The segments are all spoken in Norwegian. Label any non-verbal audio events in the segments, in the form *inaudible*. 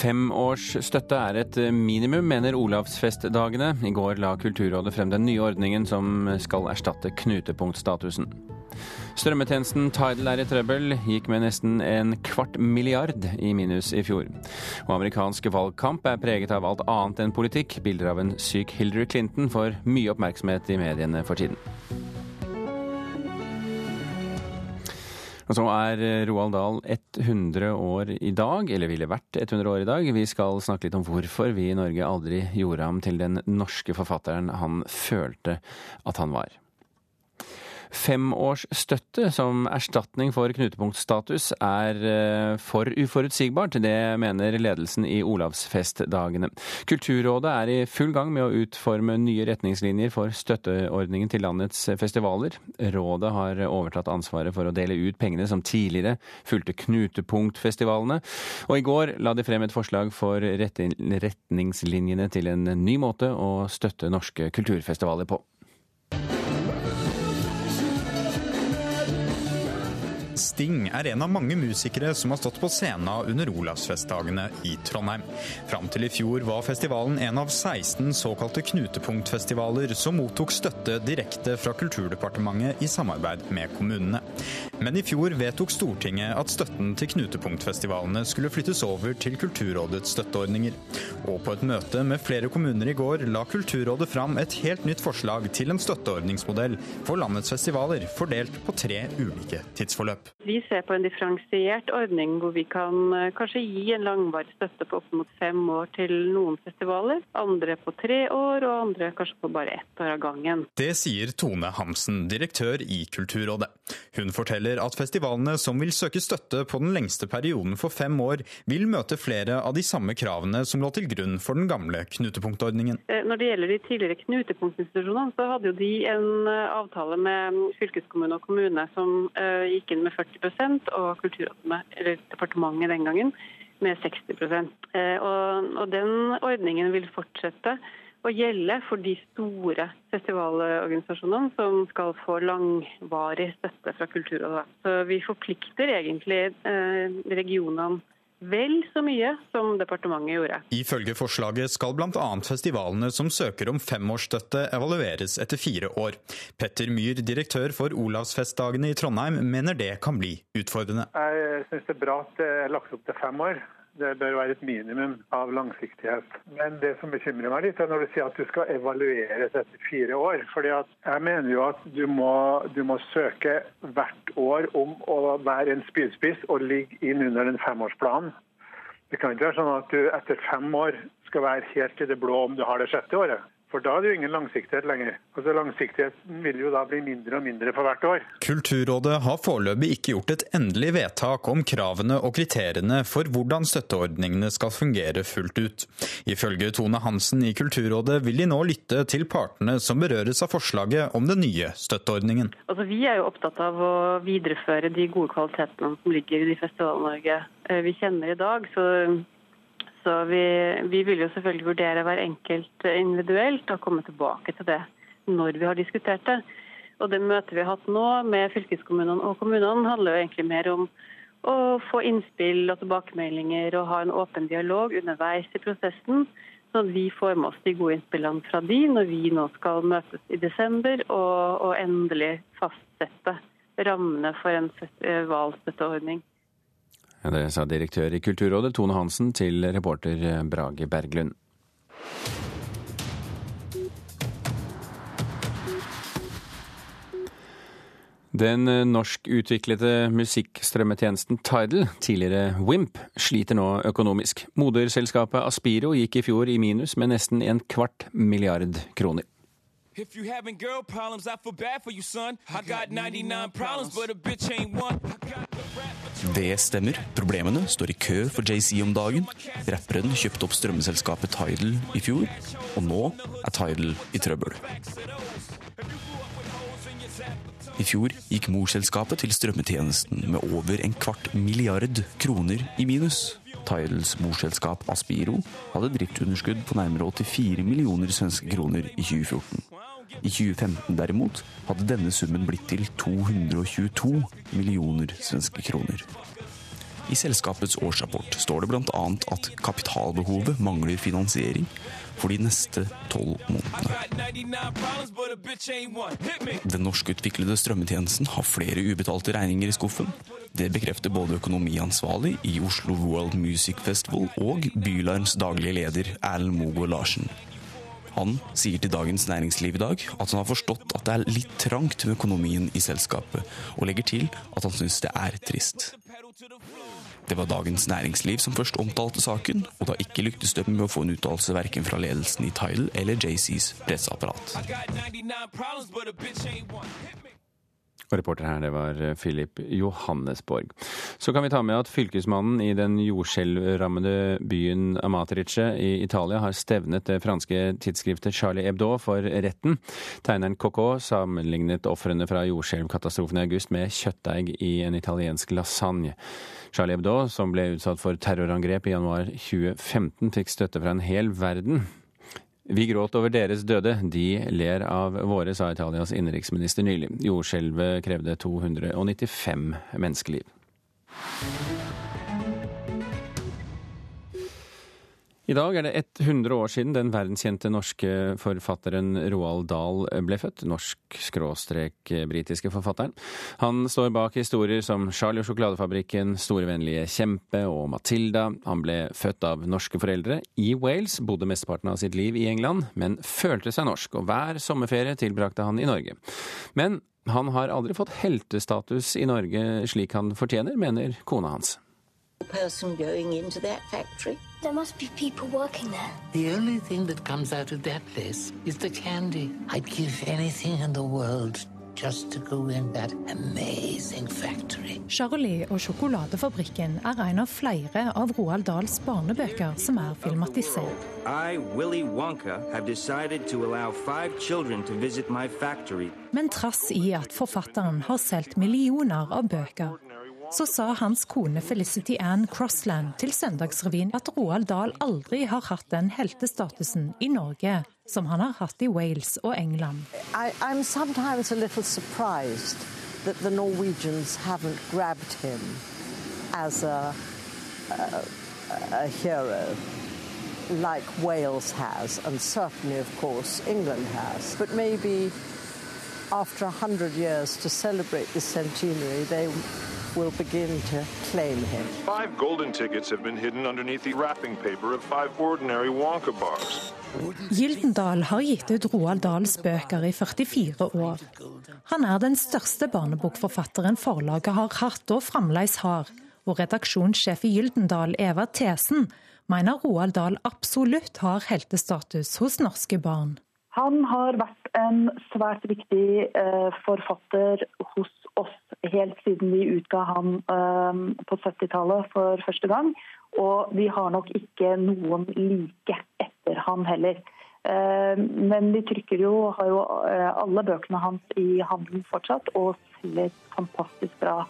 Fem års støtte er et minimum, mener Olavsfestdagene. I går la Kulturrådet frem den nye ordningen som skal erstatte knutepunktstatusen. Strømmetjenesten Tidal er i trøbbel, gikk med nesten en kvart milliard i minus i fjor. Og amerikansk valgkamp er preget av alt annet enn politikk. Bilder av en syk Hillary Clinton får mye oppmerksomhet i mediene for tiden. Og så er eh, Roald Dahl 100 år i dag, eller ville vært 100 år i dag. Vi skal snakke litt om hvorfor vi i Norge aldri gjorde ham til den norske forfatteren han følte at han var. Femårsstøtte som erstatning for knutepunktstatus er eh, for uforutsigbart. Det mener ledelsen i Olavsfestdagene. Kulturrådet er i full gang med å utforme nye retningslinjer for støtteordningen til landets festivaler. Rådet har overtatt ansvaret for å dele ut pengene som tidligere fulgte knutepunktfestivalene. Og i går la de frem et forslag for retningslinjene til en ny måte å støtte norske kulturfestivaler på. Sting er en av mange musikere som har stått på scenen under Olavsfestdagene i Trondheim. Fram til i fjor var festivalen en av 16 såkalte knutepunktfestivaler som mottok støtte direkte fra Kulturdepartementet i samarbeid med kommunene. Men i fjor vedtok Stortinget at støtten til knutepunktfestivalene skulle flyttes over til Kulturrådets støtteordninger. Og på et møte med flere kommuner i går la Kulturrådet fram et helt nytt forslag til en støtteordningsmodell for landets festivaler, fordelt på tre ulike tidsforløp. Vi ser på en differensiert ordning hvor vi kan eh, kanskje gi en langvarig støtte på opp mot fem år til noen festivaler. Andre på tre år, og andre kanskje på bare ett år av gangen. Det sier Tone Hamsen, direktør i Kulturrådet. Hun forteller at festivalene som vil søke støtte på den lengste perioden for fem år, vil møte flere av de samme kravene som lå til grunn for den gamle knutepunktordningen. Eh, når det gjelder de tidligere knutepunktinstitusjonene, så hadde jo de en eh, avtale med fylkeskommune og kommune som gikk inn med 40% og Kulturrådet, eller departementet den gangen, med 60 eh, og, og den ordningen vil fortsette å gjelde for de store festivalorganisasjonene som skal få langvarig støtte fra Kulturrådet. Så vi forplikter egentlig eh, regionene vel så mye som departementet gjorde. Ifølge forslaget skal bl.a. festivalene som søker om femårsstøtte evalueres etter fire år. Petter Myhr, direktør for Olavsfestdagene i Trondheim, mener det kan bli utfordrende. Jeg syns det er bra at det er lagt opp til fem år. Det bør være et minimum av langsiktighet. Men det som bekymrer meg litt, er når du sier at du skal evalueres etter fire år. Fordi Jeg mener jo at du må, du må søke hvert år om å være en spydspiss og ligge inn under den femårsplanen. Det kan ikke være sånn at du etter fem år skal være helt i det blå om du har det sjette året. For da er det jo ingen langsiktighet lenger. Altså Langsiktigheten vil jo da bli mindre og mindre for hvert år. Kulturrådet har foreløpig ikke gjort et endelig vedtak om kravene og kriteriene for hvordan støtteordningene skal fungere fullt ut. Ifølge Tone Hansen i Kulturrådet vil de nå lytte til partene som berøres av forslaget om den nye støtteordningen. Altså, vi er jo opptatt av å videreføre de gode kvalitetene som ligger i de festivalene Norge eh, vi kjenner i dag. så så vi, vi, vil jo selvfølgelig vurdere hver enkelt individuelt og komme tilbake til det når vi har diskutert det. Og Det møtet vi har hatt nå med fylkeskommunene og kommunene, handler jo egentlig mer om å få innspill og tilbakemeldinger og ha en åpen dialog underveis i prosessen. Sånn at vi får med oss de gode innspillene fra de når vi nå skal møtes i desember og, og endelig fastsette rammene for en festivalstøtteordning. Det sa direktør i Kulturrådet Tone Hansen til reporter Brage Berglund. Den norskutviklede musikkstrømmetjenesten Tidal, tidligere Wimp, sliter nå økonomisk. Moderselskapet Aspiro gikk i fjor i minus med nesten en kvart milliard kroner. If you having girl problems, I feel bad for you, son. I got 99 problems, but a bitch ain't one. Det stemmer. Problemene står i kø for JC om dagen. Rapperen kjøpte opp strømmeselskapet Tidal i fjor, og nå er Tidal i trøbbel. I fjor gikk morselskapet til strømmetjenesten med over en kvart milliard kroner i minus. Tidals morselskap Aspiro hadde driftsunderskudd på nærmere 84 millioner svenske kroner i 2014. I 2015 derimot hadde denne summen blitt til 222 millioner svenske kroner. I selskapets årsrapport står det bl.a. at kapitalbehovet mangler finansiering for de neste tolv månedene. Den norskutviklede strømmetjenesten har flere ubetalte regninger i skuffen. Det bekrefter både økonomiansvarlig i Oslo World Music Festival og Bylarms daglige leder Erlend Mogo Larsen. Han sier til Dagens Næringsliv i dag at han har forstått at det er litt trangt med økonomien i selskapet, og legger til at han syns det er trist. Det var Dagens Næringsliv som først omtalte saken, og da ikke lyktes det med å få en uttalelse verken fra ledelsen i Tidal eller JCs presseapparat. Og reporter her, det var eh, Philip Johannesborg. Så kan vi ta med at fylkesmannen i den jordskjelvrammede byen Amatrice i Italia har stevnet det franske tidsskriftet Charlie Hebdo for retten. Tegneren Coco sammenlignet ofrene fra jordskjelvkatastrofen i august med kjøttdeig i en italiensk lasagne. Charlie Hebdo, som ble utsatt for terrorangrep i januar 2015, fikk støtte fra en hel verden. Vi gråt over deres døde, de ler av våre, sa Italias innenriksminister nylig. Jordskjelvet krevde 295 menneskeliv. I dag er det 100 år siden den verdenskjente norske forfatteren Roald Dahl ble født. Norsk-britiske forfatteren. Han står bak historier som Charlie og sjokoladefabrikken, Store vennlige kjempe og Matilda. Han ble født av norske foreldre i Wales, bodde mesteparten av sitt liv i England, men følte seg norsk, og hver sommerferie tilbrakte han i Norge. Men han har aldri fått heltestatus i Norge slik han fortjener, mener kona hans. Person going into that factory. There must be people working there. The only thing that comes out of that place is the candy. I'd give anything in the world just to go in that amazing factory. Charlie og sjokoladefabrikken er en av flere av Roald Dahls barnebøker som er filmatisert. I, Willy Wonka, have decided to allow five children to visit my factory. Men trass i at forfatteren har solgt millioner av bøker, så sa hans kone Felicity Ann Crossland til Søndagsrevyen at Roald Dahl aldri har hatt den heltestatusen i Norge som han har hatt i Wales og England. I, I'm sometimes a little surprised that the Norwegians haven't grabbed him as a, a, like Wales has, and certainly, of course, England has. But maybe after a hundred years to celebrate the centenary, they will begin to claim him. Five golden tickets have been hidden underneath the wrapping paper of five ordinary Wonka bars. Gyldendal har gitt ut Roald Dahls bøker i 44 år. Han er den største barnebokforfatteren forlaget har hatt og fremdeles har. Og redaksjonssjef i Gyldendal, Eva Thesen, mener Roald Dahl absolutt har heltestatus hos norske barn. Han har vært en svært viktig eh, forfatter hos oss helt siden vi utga han eh, på 70-tallet for første gang. Og vi har nok ikke noen like etter han heller. Eh, men vi trykker jo, har jo alle bøkene hans i handelen fortsatt, og selger fantastisk bra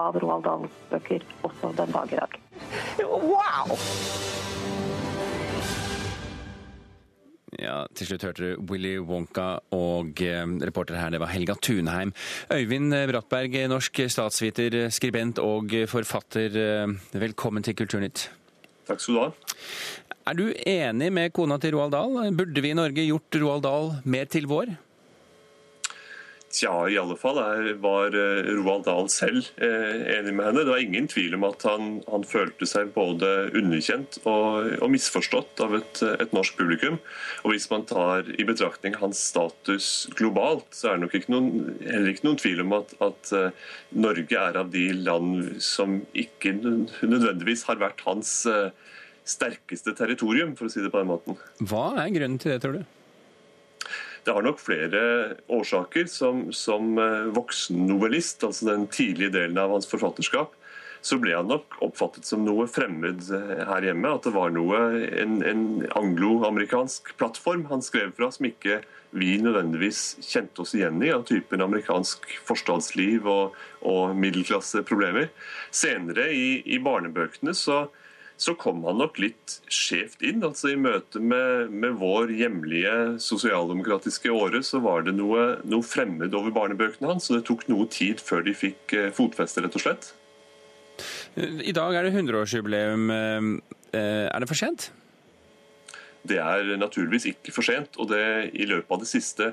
av Roald Dahls bøker også den dag i dag. Wow! Ja, Til slutt hørte du Willy Wonka, og eh, reporter her det var Helga Tunheim. Øyvind Brattberg, norsk statsviter, skribent og forfatter. eh, Velkommen til Kulturnytt. Takk skal du ha. Er du enig med kona til Roald Dahl? Burde vi i Norge gjort Roald Dahl mer til vår? Tja, i alle fall var eh, Roald Dahl selv eh, enig med henne. Det var ingen tvil om at han, han følte seg både underkjent og, og misforstått av et, et, norsk publikum. Og Hvis man tar i betraktning hans status globalt, så er det nok ikke noen, heller ikke noen tvil om at, at uh, Norge er av de land som ikke nødvendigvis har vært hans sterkeste territorium, for å si det på den måten. Hva er grunnen til det, tror du? Det har nok flere årsaker. Som, som voksennovellist, altså den tidlige delen av hans forfatterskap, så ble han nok oppfattet som noe fremmed her hjemme. At det var noe, en, en angloamerikansk plattform han skrev fra, som ikke vi nødvendigvis kjente oss igjen i, av typen amerikansk forstadsliv og, og middelklasseproblemer. Senere i, i barnebøkene så så kom han nok litt skjevt inn. altså I møte med, med vår hjemlige sosialdemokratiske åre så var det noe, noe, fremmed over barnebøkene hans. og Det tok noe tid før de fikk fotfeste, rett og slett. I dag er det 100-årsjubileum. Er det for sent? Det er naturligvis ikke for sent. Og det i løpet av det siste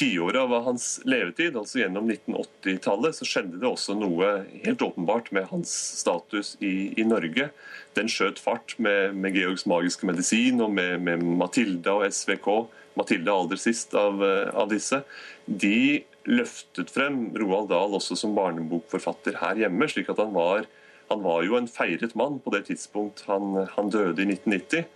tiåret av hans levetid, altså gjennom 1980-tallet, så skjedde det også noe helt åpenbart med hans status i, i Norge. Den skjøt fart med, med Georgs magiske medisin og med, med Matilda og SVK. Matilda aller sist av, av, disse. De løftet frem Roald Dahl også som barnebokforfatter her hjemme, slik at han var, han var jo en feiret mann på det tidspunkt han, han døde i 1990.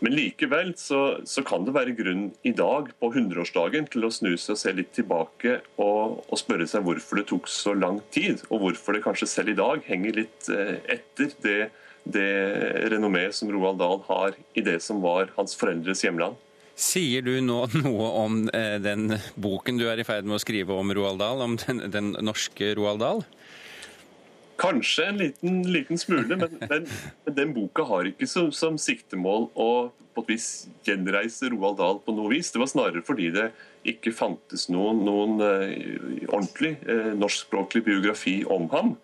Men likevel så, så, kan det være grunn i dag, på 100-årsdagen, til å snu seg og se litt tilbake og, og, spørre seg hvorfor det tok så lang tid, og hvorfor det kanskje selv i dag henger litt eh, etter det, det renommé som Roald Dahl har i det som var hans foreldres hjemland. Sier du nå noe om eh, den boken du er i ferd med å skrive om Roald Dahl, om den, den norske Roald Dahl? Kanskje en liten, liten smule, men, men, men, den boka har ikke som, som, siktemål å på et vis gjenreise Roald Dahl på noe vis. Det var snarere fordi det ikke fantes noen, noen uh, ordentlig uh, norskspråklig biografi om ham.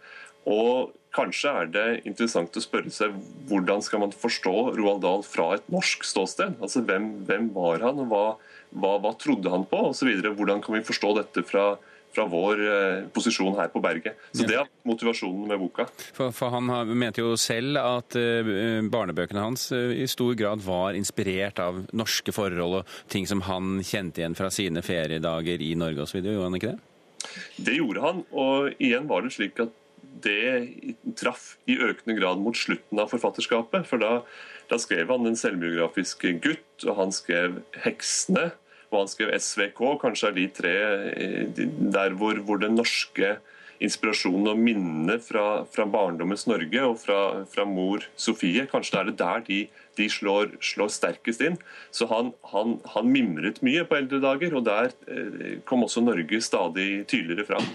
Og kanskje er det interessant å spørre seg hvordan skal man forstå Roald Dahl fra et norsk ståsted? Altså Hvem, hvem var han, og hva, hva, hva trodde han på, osv. Hvordan kan vi forstå dette fra fra vår eh, posisjon her på berget. Så Det er motivasjonen med boka. For, for Han mente jo selv at uh, barnebøkene hans uh, i stor grad var inspirert av norske forhold og ting som han kjente igjen fra sine feriedager i Norge osv. Gjorde han ikke det? Det gjorde han, og igjen var det slik at det traff i økende grad mot slutten av forfatterskapet. For da, da skrev han den selvbiografiske 'Gutt', og han skrev 'Heksene' og han skrev SVK, kanskje er de tre eh, der hvor, hvor den norske inspirasjonen og minnene fra, fra, barndommens Norge og fra, fra, mor Sofie, kanskje er det der de, de slår, slår, sterkest inn. Så han, han, han, mimret mye på eldre dager, og der eh, kom også Norge stadig tydeligere fram.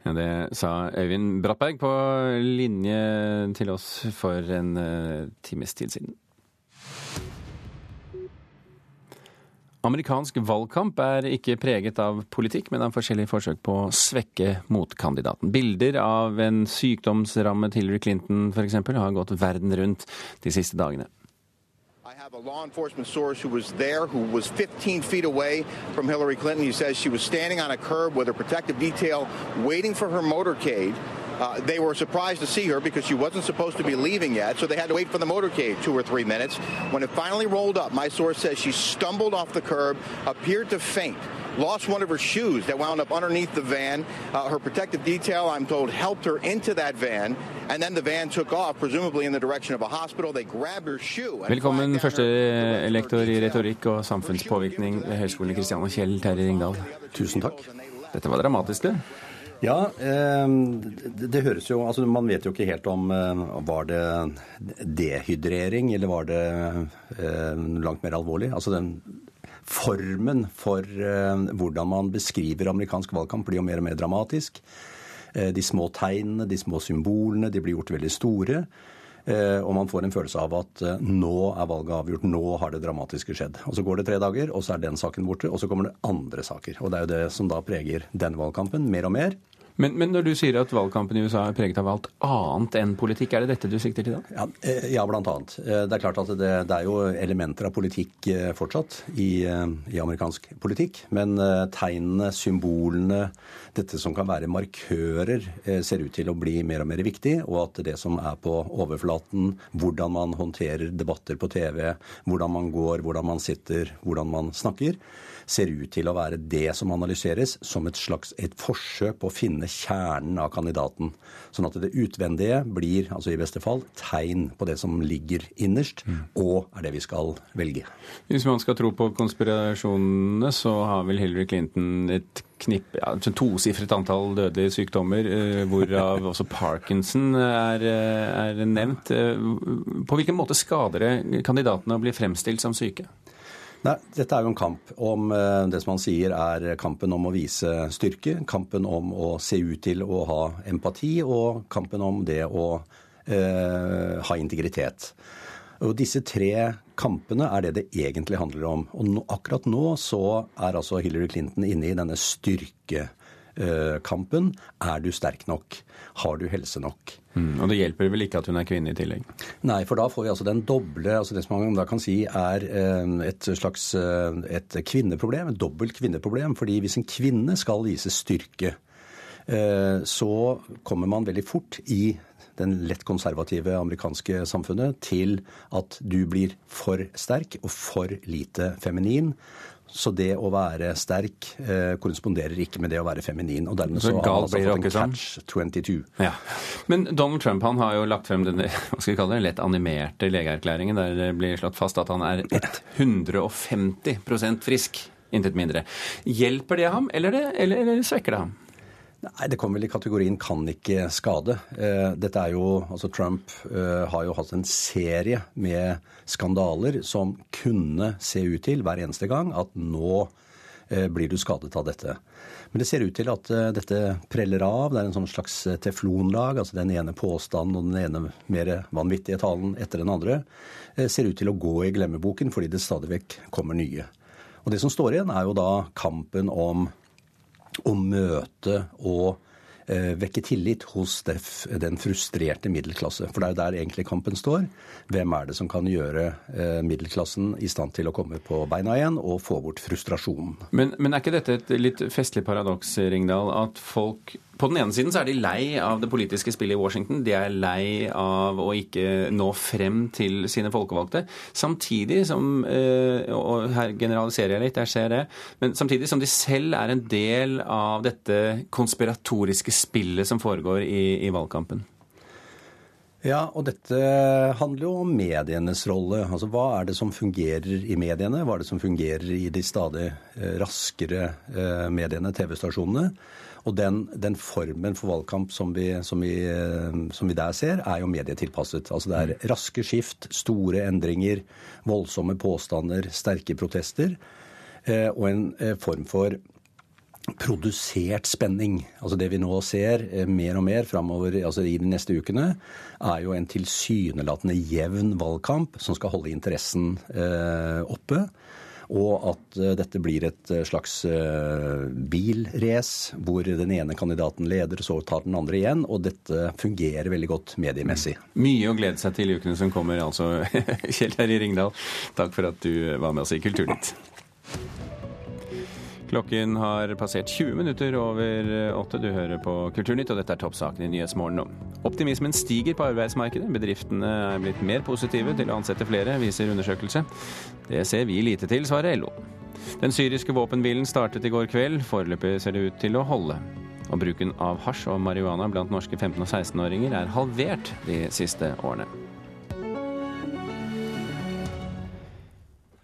Ja, det sa Øyvind Brattberg på linje til oss for en uh, times tid siden. Amerikansk valgkamp er ikke preget av politikk, men av forskjellige forsøk på å svekke motkandidaten. Bilder av en sykdomsrammet Hillary Clinton f.eks. har gått verden rundt de siste dagene. I have a law enforcement source who was there, who was 15 feet away from Hillary Clinton. He says she was standing on a curb with a protective detail waiting for her motorcade. Uh, they were surprised to see her because she wasn't supposed to be leaving yet, so they had to wait for the motorcade two or three minutes. When it finally rolled up, my source says she stumbled off the curb, appeared to faint. Lost one of her shoes that wound up underneath the van. Uh, her protective detail, I'm told, helped her into that van. And then the van took off, presumably in the direction of a hospital. They grabbed her shoe. Velkommen, første lektor i retorikk og samfunnspåvirkning ved Høgskolen i Kristiania, Kjell Terje Ringdal. Tusen takk. Dette var dramatisk, det. Ja, ehm, det, høres jo altså Man vet jo ikke helt om eh, Var det dehydrering, eller var det eh, langt mer alvorlig? Altså den formen for eh, hvordan man beskriver amerikansk valgkamp, blir jo mer og mer dramatisk. De små tegnene, de små symbolene, de blir gjort veldig store. Og man får en følelse av at nå er valget avgjort, nå har det dramatiske skjedd. Og Så går det tre dager, og så er den saken borte, og så kommer det andre saker. Og Det er jo det som da preger denne valgkampen mer og mer. Men, men, når du sier at valgkampen i USA er preget av alt annet enn politikk, er det dette du sikter til da? Ja, eh, ja blant annet. Eh, det er klart at det, det, er jo elementer av politikk eh, fortsatt i, i, amerikansk politikk. Men tegnene, symbolene, dette som kan være markører, ser ut til å bli mer og mer viktig. Og at det som er på overflaten, hvordan man håndterer debatter på TV, hvordan man går, hvordan man sitter, hvordan man snakker, ser ut til å være det som analyseres som et slags et forsøk på å finne kjernen av kandidaten. Sånn at det utvendige blir, altså i beste fall, tegn på det som ligger innerst, mm. og er det vi skal velge. Hvis man skal tro på konspirasjonene, så har vel Hillary Clinton et knipp, ja, et tosifret antall dødelige sykdommer, eh, hvorav også Parkinson er, eh, er nevnt. Eh, på hvilken måte skader det kandidatene å bli fremstilt som syke? Nei, Dette er jo en kamp om eh, det som han sier er kampen om å vise styrke, kampen om å se ut til å ha empati, og kampen om det å eh, ha integritet. Og Disse tre kampene er det det egentlig handler om. Og akkurat nå så er altså Hillary Clinton inne i denne styrke kampen. Er du sterk nok? Har du helse nok? Mm, og det hjelper vel ikke at hun er kvinne i tillegg? Nei, for da får vi altså den doble altså Det som man da kan si er et slags et kvinneproblem, et dobbelt kvinneproblem. fordi hvis en kvinne skal vise styrke, så kommer man veldig fort i den lett konservative amerikanske samfunnet til at du blir for sterk og for lite feminin. Så det å være sterk eh, korresponderer ikke med det å være feminin. Og dermed så, så har han altså en catch 22. Ja. Men Donald Trump han har jo lagt frem denne hva skal vi kalle det, lett animerte legeerklæringen der det blir slått fast at han er 150% frisk. Intet mindre. Hjelper det ham, eller, det, eller, eller svekker det ham? Nei, Det kommer vel i kategorien 'kan ikke skade'. Eh, dette er jo, altså Trump eh, har jo hatt en serie med skandaler som kunne se ut til hver eneste gang at nå eh, blir du skadet av dette. Men det ser ut til at dette preller av. Det er en sånn slags teflonlag. altså Den ene påstanden og den ene mer vanvittige talen etter den andre ser ut til å gå i glemmeboken fordi det stadig vekk kommer nye. Og Det som står igjen, er jo da kampen om å møte og eh, vekke tillit hos den frustrerte middelklasse. For det er der egentlig kampen står. Hvem er det som kan gjøre eh, middelklassen i stand til å komme på beina igjen og få bort frustrasjonen? Men, men er ikke dette et litt festlig paradoks, Ringdal, at folk på den ene siden så er de lei av det politiske spillet i Washington. De er lei av å ikke nå frem til sine folkevalgte. Samtidig som eh, Og her generaliserer jeg litt, jeg ser det. Men samtidig som de selv er en del av dette konspiratoriske spillet som foregår i, i valgkampen. Ja, og dette handler jo om medienes rolle. Altså Hva er det som fungerer i mediene? Hva er det som fungerer i de stadig eh, raskere eh, mediene, TV-stasjonene? Og den, den, formen for valgkamp som vi, som, vi, eh, som vi, der ser, er jo medietilpasset. Altså det er raske skift, store endringer, voldsomme påstander, sterke protester. Eh, og en eh, form for produsert spenning. Altså Det vi nå ser mer og mer framover altså i de neste ukene, er jo en tilsynelatende jevn valgkamp som skal holde interessen oppe og at eh, dette blir et eh, slags eh, bilrace hvor den ene kandidaten leder, så tar den andre igjen. Og dette fungerer veldig godt mediemessig. Mm. Mye å glede seg til i ukene som kommer, altså. *laughs* Kjell Terje Ringdal, takk for at du var med oss i Kulturnytt. Klokken har passert 20 minutter over åtte. Du hører på Kulturnytt, og dette er toppsaken i Nyhetsmorgen nå. Optimismen stiger på arbeidsmarkedet. Bedriftene er blitt mer positive til å ansette flere, viser undersøkelse. Det ser vi lite til, svarer LO. Den syriske våpenhvilen startet i går kveld. Foreløpig ser det ut til å holde. Og bruken av hasj og marihuana blant norske 15- og 16-åringer er halvert de siste årene.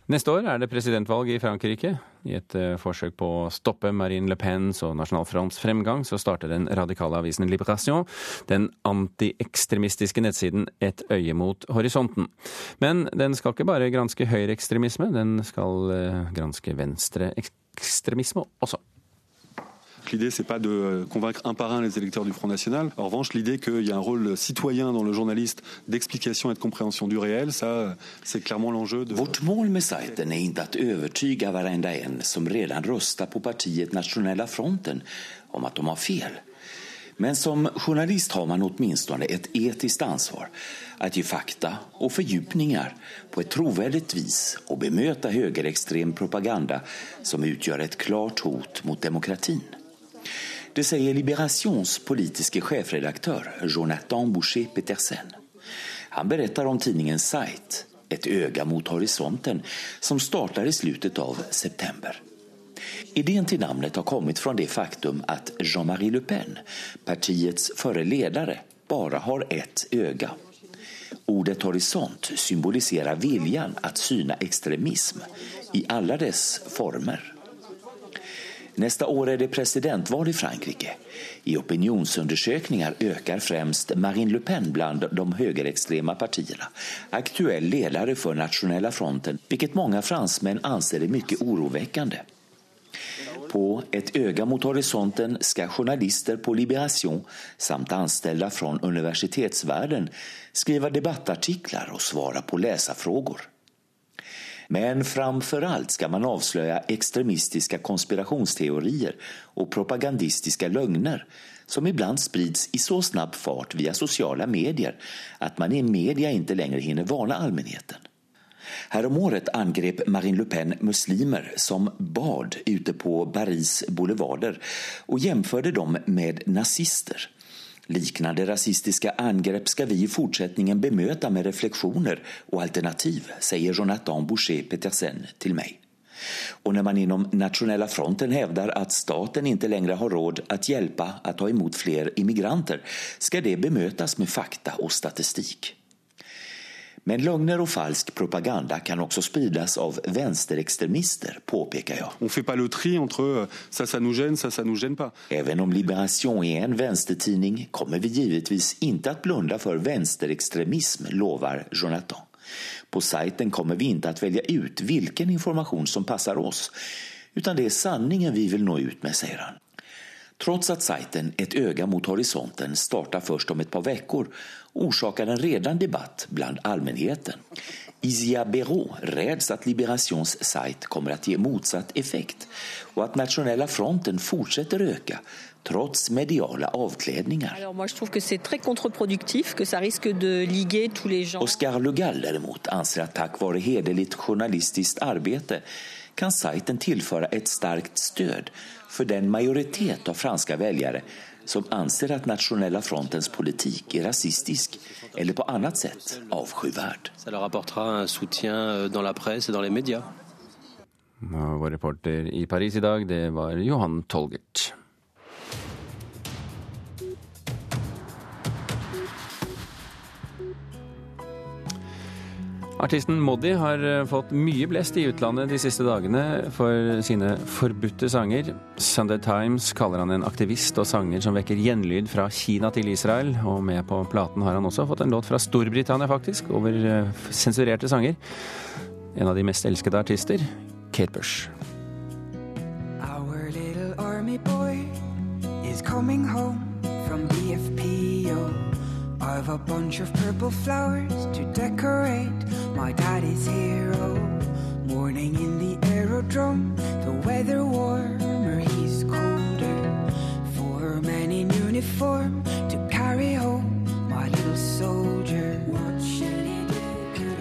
Neste år er det presidentvalg i Frankrike. I et uh, forsøk på å stoppe Marine Le Pens og Nasjonal Fronts fremgang, så starter den radikale avisen Liberation den antiekstremistiske nettsiden Et øye mot horisonten. Men den skal ikke bare granske høyreekstremisme, den skal uh, granske venstreekstremisme også. L'idée, c'est pas de convaincre un par un les électeurs du Front National. En revanche, l'idée qu'il y a un rôle citoyen dans le journaliste d'explication et de compréhension du réel, ça, c'est clairement l'enjeu. De... Vårt mål med sajten är inte att övertyga varenda en som redan röstar på partiet Nationella fronten om att de har fel. Men som journalist har man åtminstone ett etiskt ansvar att ge fakta och fördjupningar på ett trovärdigt vis och bemöta högerextrem propaganda som utgör ett klart hot mot demokratin. Det säger Liberations politiske chefredaktör Jonathan Boucher Petersen. Han berättar om tidningen Sight, ett öga mot horisonten, som startar i slutet av september. Idén till namnet har kommit från det faktum att Jean-Marie Le Pen, partiets förre ledare, bara har ett öga. Ordet horisont symboliserar viljan att syna extremism i alla dess former. Nästa år är det presidentval i Frankrike. I opinionsundersökningar ökar främst Marine Le Pen bland de högerextrema partierna. Aktuell ledare för Nationella fronten, vilket många fransmän anser är mycket oroväckande. På Ett öga mot horisonten ska journalister på Liberation samt anställda från universitetsvärlden skriva debattartiklar och svara på läsarfrågor. Men framför allt ska man avslöja extremistiska konspirationsteorier och propagandistiska lögner som ibland sprids i så snabb fart via sociala medier att man i media inte längre hinner varna allmänheten. Häromåret angrep Marine Le Pen muslimer som bad ute på Paris boulevarder och jämförde dem med nazister. Liknande rasistiska angrepp ska vi i fortsättningen bemöta med reflektioner och alternativ, säger Jonathan Boucher Petersen till mig. Och när man inom Nationella fronten hävdar att staten inte längre har råd att hjälpa att ta emot fler immigranter ska det bemötas med fakta och statistik. Men lögner och falsk propaganda kan också spridas av vänsterextremister, påpekar jag. On fait pas le tri entre euh, ça, ça nous gêne, ça, ça nous gêne pas. Även om Liberation är en vänstertidning kommer vi givetvis inte att blunda för vänsterextremism, lovar Jonathan. På sajten kommer vi inte att välja ut vilken information som passar oss, utan det är sanningen vi vill nå ut med, säger han. Trots att sajten Ett öga mot horisonten startar först om ett par veckor orsakar den redan debatt bland allmänheten. Isia Béraud räds att Liberations sajt kommer att ge motsatt effekt och att Nationella fronten fortsätter öka trots mediala avklädningar. Oscar Lugall däremot anser att tack vare hederligt journalistiskt arbete kan sajten tillföra ett starkt stöd för den majoritet av franska väljare som anser att Nationella frontens politik är rasistisk eller på annat sätt avskyvärd. Euh, presse et dans les vår reporter i Paris i dag, det var Johan Tolgert. Artisten Moddi har eh, fått mye blest i utlandet de siste dagene for sine forbudte sanger. Sunday Times kaller han en aktivist og sanger som vekker gjenlyd fra Kina til Israel. Og med på platen har han også fått en låt fra Storbritannia, faktisk, over eh, sensurerte sanger. En av de mest elskede artister, Kate Bush. Our little army boy is coming home from BFPO. I've a bunch of purple flowers to decorate my daddy's hero. Morning in the aerodrome, the weather warmer, he's colder. Four men in uniform to carry home my little soldier. What should he do?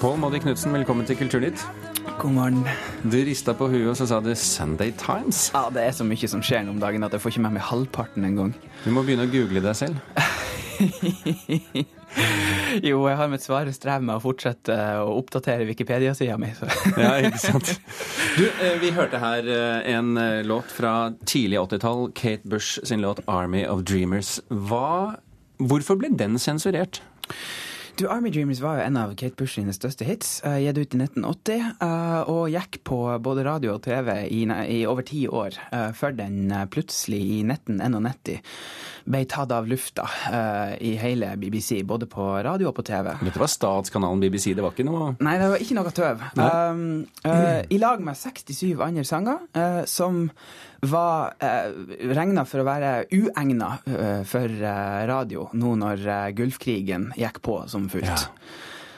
Pål Moddi Knutsen, velkommen til Kulturnytt. God morgen. Du rista på huet og så sa du Sunday Times. Ja, det er så mye som skjer nå om dagen at jeg får ikke med meg halvparten engang. Du må begynne å google deg selv. *laughs* jo, jeg har mitt svare strev med å fortsette å oppdatere Wikipedia-sida mi. *laughs* Ja, ikke sant. *laughs* Du, eh, vi hørte her eh, en eh, låt fra tidlig 80-tall, Kate Bush sin låt 'Army of Dreamers'. Hva, hvorfor ble den sensurert? Du, Army Dreamers var jo en av Kate Bush sine største hits, uh, gitt ut i 1980, uh, og gikk på både radio og TV i, i over ti år, uh, før den eh, plutselig i 1991 ble tatt av lufta eh, i hele BBC, både på radio og på TV. Dette var statskanalen BBC, det var ikke noe Nei, det var ikke noe tøv. Um, eh, I lag med 67 andre sanger eh, som var eh, regna for å være uegna eh, for eh, radio nå når eh, Gulfkrigen gikk på som fullt.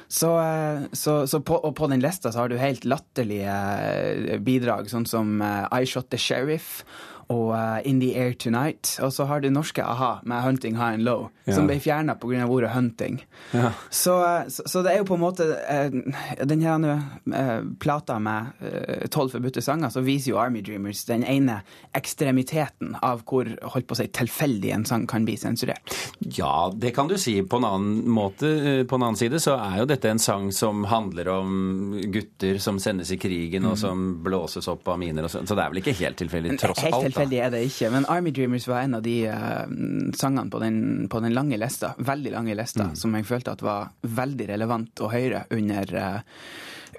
Så, eh, så, så på, og på den lista så har du helt latterlige bidrag, sånn som I Shot The Sheriff og uh, In The Air Tonight. Og så har du norske a-ha med Hunting High and Low, Ja. som ble fjerna pga. ordet hunting. Ja. Så, så, så det er jo på en måte uh, Den her uh, plata med tolv forbudte sanger, så viser jo Army Dreamers den ene ekstremiteten av hvor holdt på å si, tilfeldig en sang kan bli sensurert. Ja, det kan du si. På en annen måte, eh, på en annen side, så er jo dette en sang som handler om gutter som sendes i krigen, og Mm. som blåses opp av miner og sånn. Så det er vel ikke helt tilfeldig, tross alt. Tilfeldig er det ikke, men Army Dreamers var en av de uh, sangene på den, på den lange lista, veldig lange lista, som jeg følte at var veldig relevant å høre under, uh,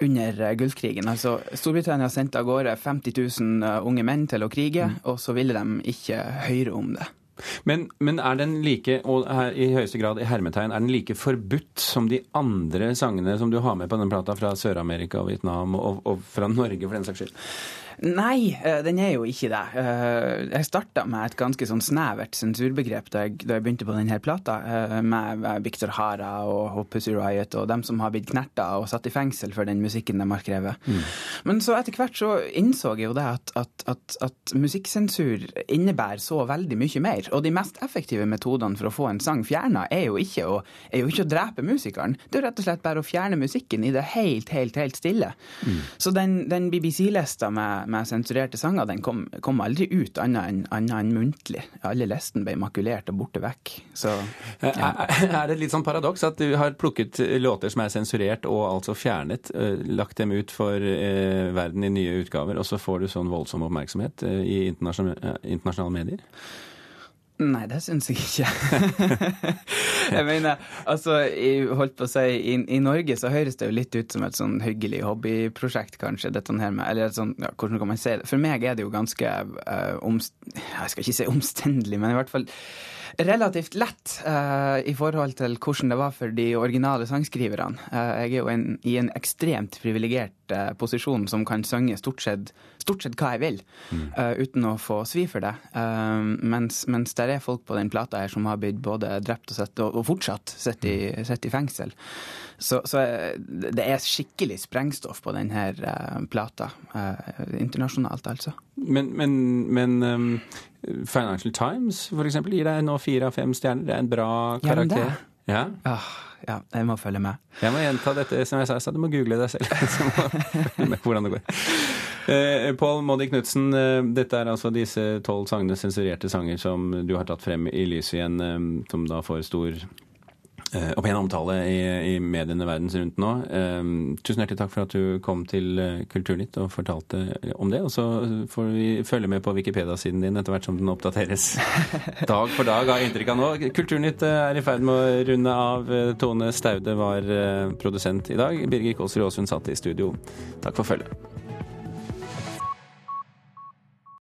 under eh, Gulfkrigen. Altså, Storbritannia sendte av gårde 50 000 eh, unge menn til å krige, og så ville de ikke høre om det. Men, men er den like, og her i høyeste grad i hermetegn, er den like forbudt som de andre sangene som du har med på den plata fra Sør-Amerika og Vietnam, og, og fra Norge for den saks skyld? Nei, eh, den er jo ikke det. Eh, Jeg starta med et ganske sånn snevert sensurbegrep da jeg, da jeg begynte på denne plata, eh, med Victor Hara og, Pussy Riot og dem som har blitt knerta og satt i fengsel for den musikken de har skrevet. Men så etter hvert så innså jeg jo det at, at, at, at musikksensur innebærer så veldig mye mer. Og de mest effektive metodene for å få en sang fjerna, er, er jo ikke å drepe musikeren. Det er jo rett og slett bare å fjerne musikken i det helt, helt, helt stille. Så den, den BBC-lista med, med sensurerte sanger, den kom, kom aldri ut annet enn annet enn muntlig. Alle listen ble makulert og borte vekk. Så Er, er det et litt sånn paradoks at du har plukket låter som er sensurert og altså fjernet, eh, lagt dem ut for eh, verden i nye utgaver, og så får du sånn voldsom oppmerksomhet eh, i internasjonale, eh, internasjonale medier? Nei, det syns jeg ikke. *laughs* jeg mener, altså, jeg holdt på å si, i, i Norge så høres det jo litt ut som et sånn hyggelig hobbyprosjekt, kanskje, dette her med Eller sånn, ja, hvordan kan man si det? For meg er det jo ganske uh, omst... Jeg skal ikke si omstendelig, men i hvert fall relativt lett uh, i forhold til hvordan det var for de originale sangskriverne. Uh, jeg er jo en, i en ekstremt privilegert uh, posisjon som kan synge stort sett, stort sett hva jeg vil, eh, uten å få svi for det. Mens, mens det er folk på den plata her som har blitt både drept og, sett, og, og fortsatt sitter i, sitter i fengsel. Så, så det er skikkelig sprengstoff på denne plata. internasjonalt, altså. Men, men, men um, Financial Times for eksempel gir deg nå fire av fem stjerner. Det er en bra Ja, karakter. Ja, Ah, ja, jeg må følge med. Jeg må gjenta dette som jeg sa, så du må google deg selv. *laughs* Så må følge med hvordan det går. Eh, Pål Moddi Knutsen, eh, dette er altså disse tolv sangene, sensurerte sanger, som du har tatt frem i lyset igjen, eh, som da får stor eh, opp igjen omtale i, i mediene verdens rundt nå. Eh, tusen hjertelig takk for at du kom til eh, Kulturnytt og fortalte om det. Og så får vi følge med på Wikipedia-siden din etter hvert som den oppdateres *laughs* dag for dag, har jeg inntrykk av nå. Kulturnytt er i ferd med å runde av. Tone Staude var produsent i dag. Birger Kåsrud Aasund satt i studio. Takk for følget.